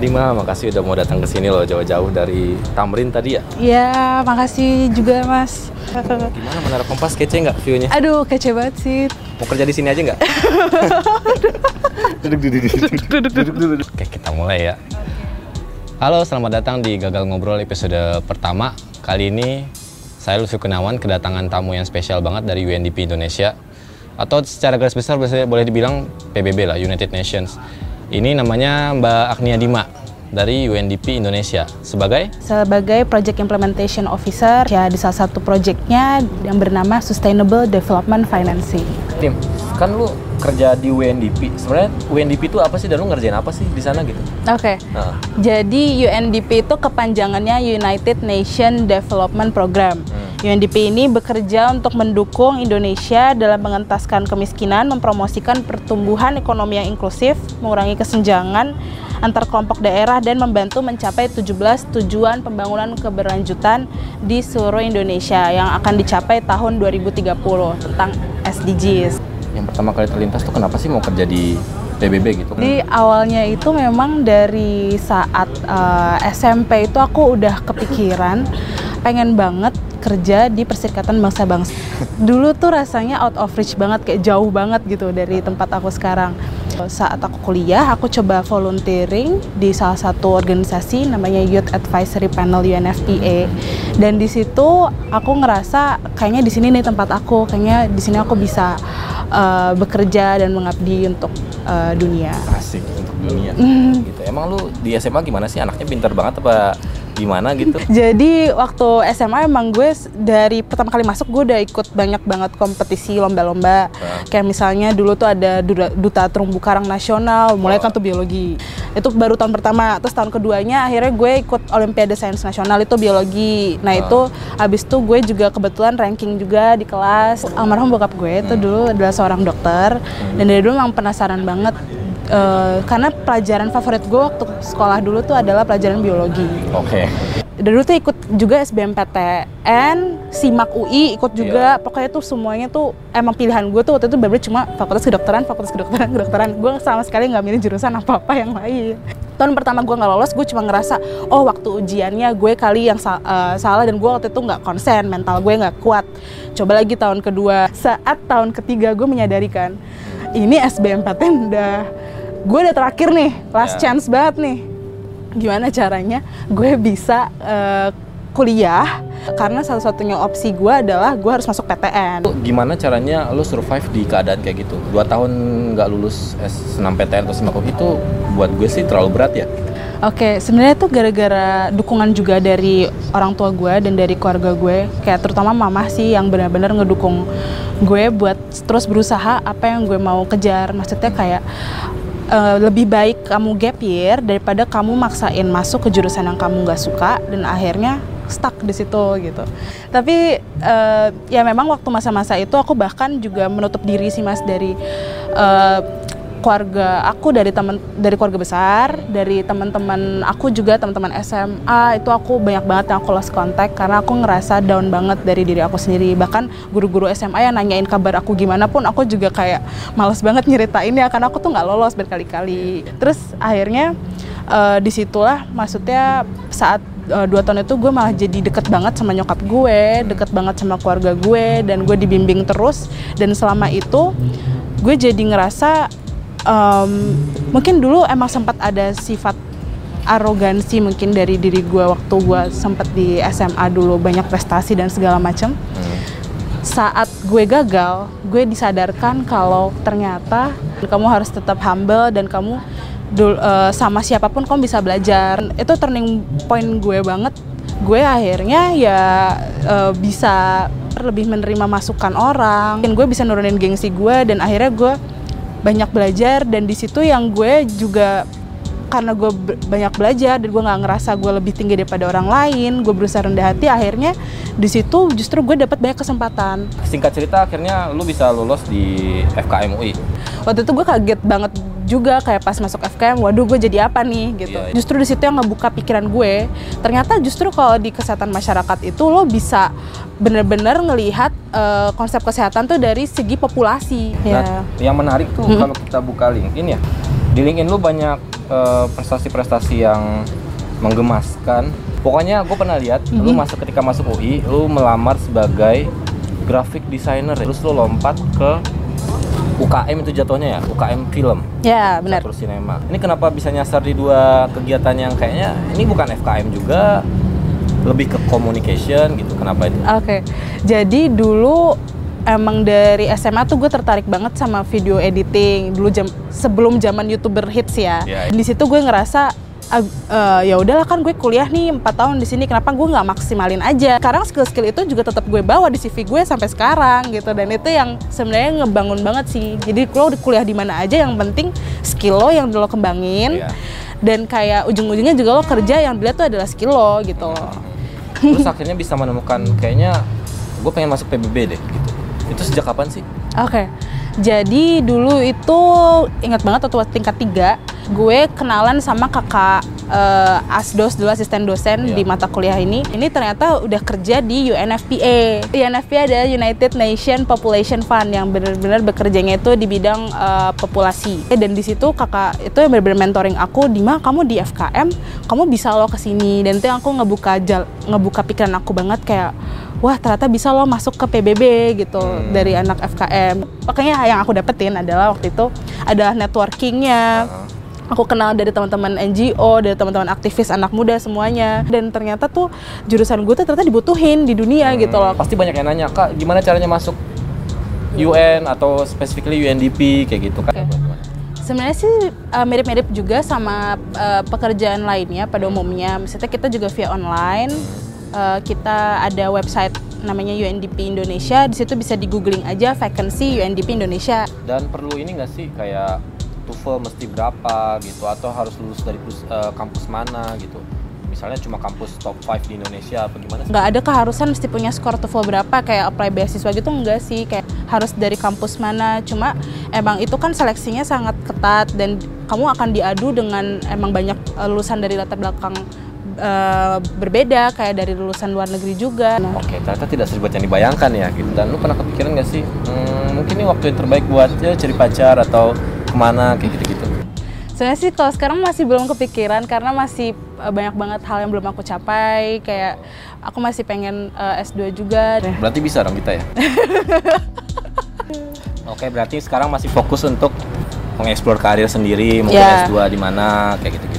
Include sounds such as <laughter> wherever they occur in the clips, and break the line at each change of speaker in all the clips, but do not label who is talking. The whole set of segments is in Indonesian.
Mbak Dima, makasih udah mau datang ke sini loh jauh-jauh dari Tamrin tadi ya.
Iya, makasih juga mas. <laughs>
Gimana Menara Kompas kece nggak view-nya?
Aduh, kece banget sih.
Mau kerja di sini aja nggak? <laughs> duduk, duduk, duduk, duduk, duduk, duduk, duduk. Oke, kita mulai ya. Halo, selamat datang di Gagal Ngobrol episode pertama. Kali ini saya Lutfi Gunawan kedatangan tamu yang spesial banget dari UNDP Indonesia atau secara garis besar boleh dibilang PBB lah, United Nations. Ini namanya Mbak Agnia Dima dari UNDP Indonesia sebagai
Sebagai Project Implementation Officer ya di salah satu projectnya yang bernama Sustainable Development Financing.
tim. Kan lu kerja di UNDP. Sebenarnya UNDP itu apa sih dan lu ngerjain apa sih di sana gitu?
Oke.
Nah,
Jadi UNDP itu kepanjangannya United Nation Development Program. UNDP ini bekerja untuk mendukung Indonesia dalam mengentaskan kemiskinan, mempromosikan pertumbuhan ekonomi yang inklusif, mengurangi kesenjangan antar kelompok daerah dan membantu mencapai 17 tujuan pembangunan keberlanjutan di seluruh Indonesia yang akan dicapai tahun 2030 tentang SDGs.
yang pertama kali terlintas tuh kenapa sih mau kerja di PBB gitu?
Jadi awalnya itu memang dari saat eh, SMP itu aku udah kepikiran pengen banget kerja di Perserikatan Bangsa-Bangsa. Dulu tuh rasanya out of reach banget, kayak jauh banget gitu dari tempat aku sekarang. Saat aku kuliah, aku coba volunteering di salah satu organisasi namanya Youth Advisory Panel UNFPA. Dan di situ aku ngerasa kayaknya di sini nih tempat aku, kayaknya di sini aku bisa eh, bekerja dan mengabdi untuk eh, dunia.
Asik untuk dunia. Gitu. Emang lu di SMA gimana sih? Anaknya pintar banget apa gimana gitu? <laughs>
Jadi waktu SMA emang gue dari pertama kali masuk gue udah ikut banyak banget kompetisi lomba-lomba.
Ah.
Kayak misalnya dulu tuh ada duta, duta terumbu karang nasional, mulai kan tuh biologi. Itu baru tahun pertama. Terus tahun keduanya akhirnya gue ikut Olimpiade Sains Nasional itu biologi. Nah itu abis itu gue juga kebetulan ranking juga di kelas. Almarhum bokap gue itu dulu adalah seorang dokter dan dari dulu memang penasaran banget. Eh, karena pelajaran favorit gue waktu sekolah dulu tuh adalah pelajaran biologi
Oke.
dari dulu tuh ikut juga SBMPTN, SIMAK UI ikut juga. Pokoknya tuh semuanya tuh emang pilihan gue tuh waktu itu bener cuma fakultas kedokteran, fakultas kedokteran, kedokteran. Gue sama sekali nggak milih jurusan apa-apa yang lain. Tahun pertama gue nggak lolos, gue cuma ngerasa, oh waktu ujiannya gue kali yang sa- eh, salah dan gue waktu itu nggak konsen, mental gue nggak kuat. Coba lagi tahun kedua, saat tahun ketiga gue menyadari kan, ini SBMPTN udah, gue udah terakhir nih, last
Ya.
chance banget nih gimana caranya gue bisa eh, kuliah karena salah satunya opsi gue adalah gue harus masuk PTN.
Gimana caranya lu survive di keadaan kayak gitu? Dua tahun nggak lulus S6 PTN atau SMAK itu buat gue sih terlalu berat ya.
Oke, sebenarnya tuh gara-gara dukungan juga dari orang tua gue dan dari keluarga gue, kayak terutama mama sih yang benar-benar ngedukung gue buat terus berusaha apa yang gue mau kejar. Maksudnya kayak eh, lebih baik kamu gap year daripada kamu maksain masuk ke jurusan yang kamu nggak suka dan akhirnya stuck di situ gitu. Tapi eh, ya memang waktu masa-masa itu aku bahkan juga menutup diri sih mas dari eh, keluarga aku dari teman dari keluarga besar dari teman-teman aku juga teman-teman SMA itu aku banyak banget yang aku lost contact karena aku ngerasa down banget dari diri aku sendiri. Bahkan guru-guru SMA yang nanyain kabar aku gimana pun aku juga kayak males banget nyeritain ya karena aku tuh nggak lolos berkali-kali. Terus akhirnya eh, di situlah maksudnya saat eh, dua tahun itu gue malah jadi deket banget sama nyokap gue deket banget sama keluarga gue dan gue dibimbing terus. Dan selama itu gue jadi ngerasa em, mungkin dulu emang sempat ada sifat arogansi mungkin dari diri gue waktu gue sempat di SMA dulu banyak prestasi dan segala macam saat gue gagal gue disadarkan kalau ternyata kamu harus tetap humble dan kamu dul- eh, sama siapa pun kamu bisa belajar. Itu turning point gue banget. Gue akhirnya ya eh, bisa lebih menerima masukan orang. Dan gue bisa nurunin gengsi gue dan akhirnya gue banyak belajar dan di situ yang gue juga karena gue banyak belajar dan gue nggak ngerasa gue lebih tinggi daripada orang lain gue berusaha rendah hati akhirnya di situ justru gue dapat banyak kesempatan
Singkat cerita akhirnya lu bisa lulus di FKM UI.
waktu itu gue kaget banget juga kayak pas masuk FKM waduh gue jadi apa nih gitu
Iya, iya.
justru di situ yang ngebuka pikiran gue ternyata justru kalau di kesehatan masyarakat itu lo bisa bener-bener ngelihat eh, konsep kesehatan tuh dari segi populasi
Nah,
ya
yang menarik tuh
Hmm.
kalau kita buka LinkedIn ya. Di LinkedIn lu banyak eh, prestasi-prestasi yang menggemaskan. Pokoknya gue pernah lihat lu masuk ketika masuk UI, lu melamar sebagai graphic designer, ya. terus lu lompat ke UKM itu jatuhnya ya, UKM film.
Ya, benar.
Catur Cinema. Ini kenapa bisa nyasar di dua kegiatan yang kayaknya ini bukan FKM juga, lebih ke communication gitu. Kenapa itu?
Oke, jadi dulu emang dari SMA tuh gue tertarik banget sama video editing. Dulu jam sebelum zaman youtuber hits ya.
Iya.
Di situ gue ngerasa ah, eh, ya udahlah kan gue kuliah nih empat tahun di sini. Kenapa gue nggak maksimalin aja? Sekarang skill-skill itu juga tetap gue bawa di CV gue sampai sekarang gitu. Dan itu yang sebenarnya ngebangun banget sih. Jadi lo kuliah di mana aja, yang penting skill lo yang lo kembangin.
Iya.
Dan kayak ujung-ujungnya juga lo kerja yang dilihat tuh adalah skill lo gitu loh.
Terus akhirnya bisa menemukan kayaknya gue pengen masuk PBB deh gitu. Itu sejak kapan sih?
Oke, jadi dulu itu ingat banget waktu tingkat 3 gue kenalan sama kakak eh, asdos dulu asisten dosen
Iya.
di mata kuliah ini. Ini ternyata udah kerja di UNFPA. UNFPA adalah United Nation Population Fund yang benar-benar bekerjanya itu di bidang eh, populasi. Dan di situ kakak itu yang benar-benar mentoring aku, Dima kamu di FKM, kamu bisa lo ke sini. Dan itu yang aku ngebuka jal, ngebuka pikiran aku banget kayak wah ternyata bisa lo masuk ke PBB gitu
Hmm.
dari anak FKM. Makanya yang aku dapetin adalah waktu itu adalah networkingnya.
Heeh.
Aku kenal dari teman-teman NGO, dari teman-teman aktivis anak muda semuanya. Dan ternyata tuh jurusan gue tuh ternyata dibutuhin di dunia gitu loh.
Pasti banyak yang nanya, Kak, gimana caranya masuk UN atau specifically UNDP kayak gitu kan?
Sebenarnya sih uh, mirip-mirip juga sama uh, pekerjaan lainnya pada umumnya. Misalnya kita juga via online, uh, kita ada website namanya UNDP Indonesia. Di situ bisa di googling aja vacancy UNDP Indonesia.
Dan perlu ini nggak sih kayak TOEFL mesti berapa gitu atau harus lulus dari eh, kampus mana gitu? Misalnya cuma kampus top 5 di Indonesia apa gimana sih?
nggak ada keharusan mesti punya skor TOEFL berapa kayak apply beasiswa gitu enggak sih kayak harus dari kampus mana cuma emang itu kan seleksinya sangat ketat dan kamu akan diadu dengan emang banyak lulusan dari latar belakang eh, berbeda kayak dari lulusan luar negeri juga nah,
Oke, ternyata tidak seribet yang dibayangkan ya gitu. Dan lu pernah kepikiran nggak sih, hmm, mungkin ini waktu yang terbaik buat ya cari pacar atau ke mana kayak gitu-gitu?
sebenarnya sih kalau sekarang masih belum kepikiran karena masih eh, banyak banget hal yang belum aku capai kayak aku masih pengen eh, S2 juga
Berarti bisa dong kita ya? <laughs> Oke, berarti sekarang masih fokus untuk mengeksplor karir sendiri, mungkin
Ya.
S2 di mana kayak gitu-gitu.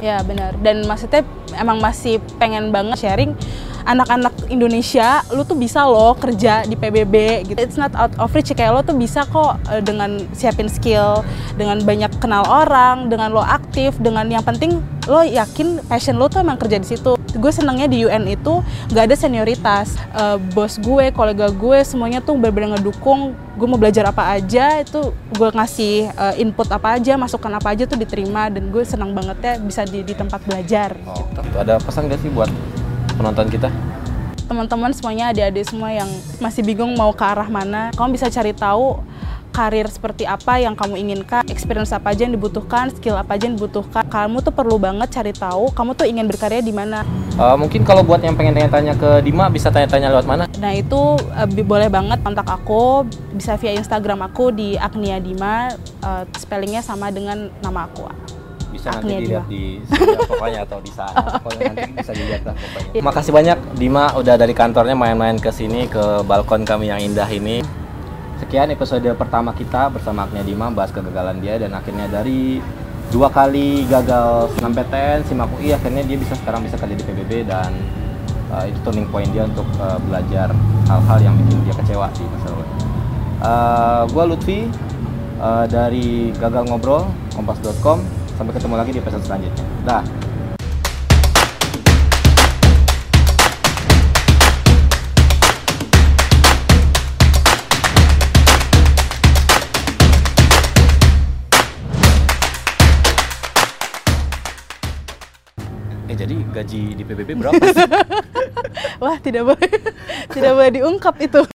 Ya benar. Dan maksudnya emang masih pengen banget sharing anak-anak Indonesia, lu tuh bisa loh kerja di PBB gitu. It's not out of reach kayak lo tuh bisa kok eh, dengan siapin skill, dengan banyak kenal orang, dengan lo aktif, dengan yang penting lo yakin passion lo tuh emang kerja di situ. Gue senangnya di UN itu nggak ada senioritas. Eh, bos gue, kolega gue, semuanya tuh benar-benar ngedukung. Gue mau belajar apa aja itu gue ngasih eh, input apa aja, masukan apa aja tuh diterima dan gue senang banget ya bisa di, di tempat belajar.
Oh, ada pesan gak sih buat penonton kita?
Teman-teman semuanya adik-adik semua yang masih bingung mau ke arah mana, kamu bisa cari tahu karir seperti apa yang kamu inginkan, experience apa aja yang dibutuhkan, skill apa aja yang dibutuhkan. Kamu tuh perlu banget cari tahu kamu tuh ingin berkarya di mana.
Eh, mungkin kalau buat yang pengen tanya-tanya ke Dima bisa tanya-tanya lewat mana?
Nah itu bi- boleh banget kontak aku, bisa via Instagram aku di Agnia Dima, eh, spellingnya sama dengan nama aku.
Bisa nanti
Agnia
dilihat
Dima.
di sini pokoknya atau di sana. <laughs> Pokoknya nanti bisa dilihat lah pokoknya. Makasih banyak Dima udah dari kantornya main-main ke sini ke balkon kami yang indah ini. Sekian episode pertama kita bersama Agnia Dima bahas kegagalan dia dan akhirnya dari dua kali gagal senam PTN simak UI akhirnya dia bisa sekarang bisa kerja di PBB dan uh, itu turning point dia untuk uh, belajar hal-hal yang bikin dia kecewa di masa lalu. Uh, gua Lutfi uh, dari Gagal Ngobrol kompas.com sampai ketemu lagi di episode selanjutnya. Dah. Gaji di PBB berapa? <laughs>
Wah tidak boleh, tidak boleh diungkap itu.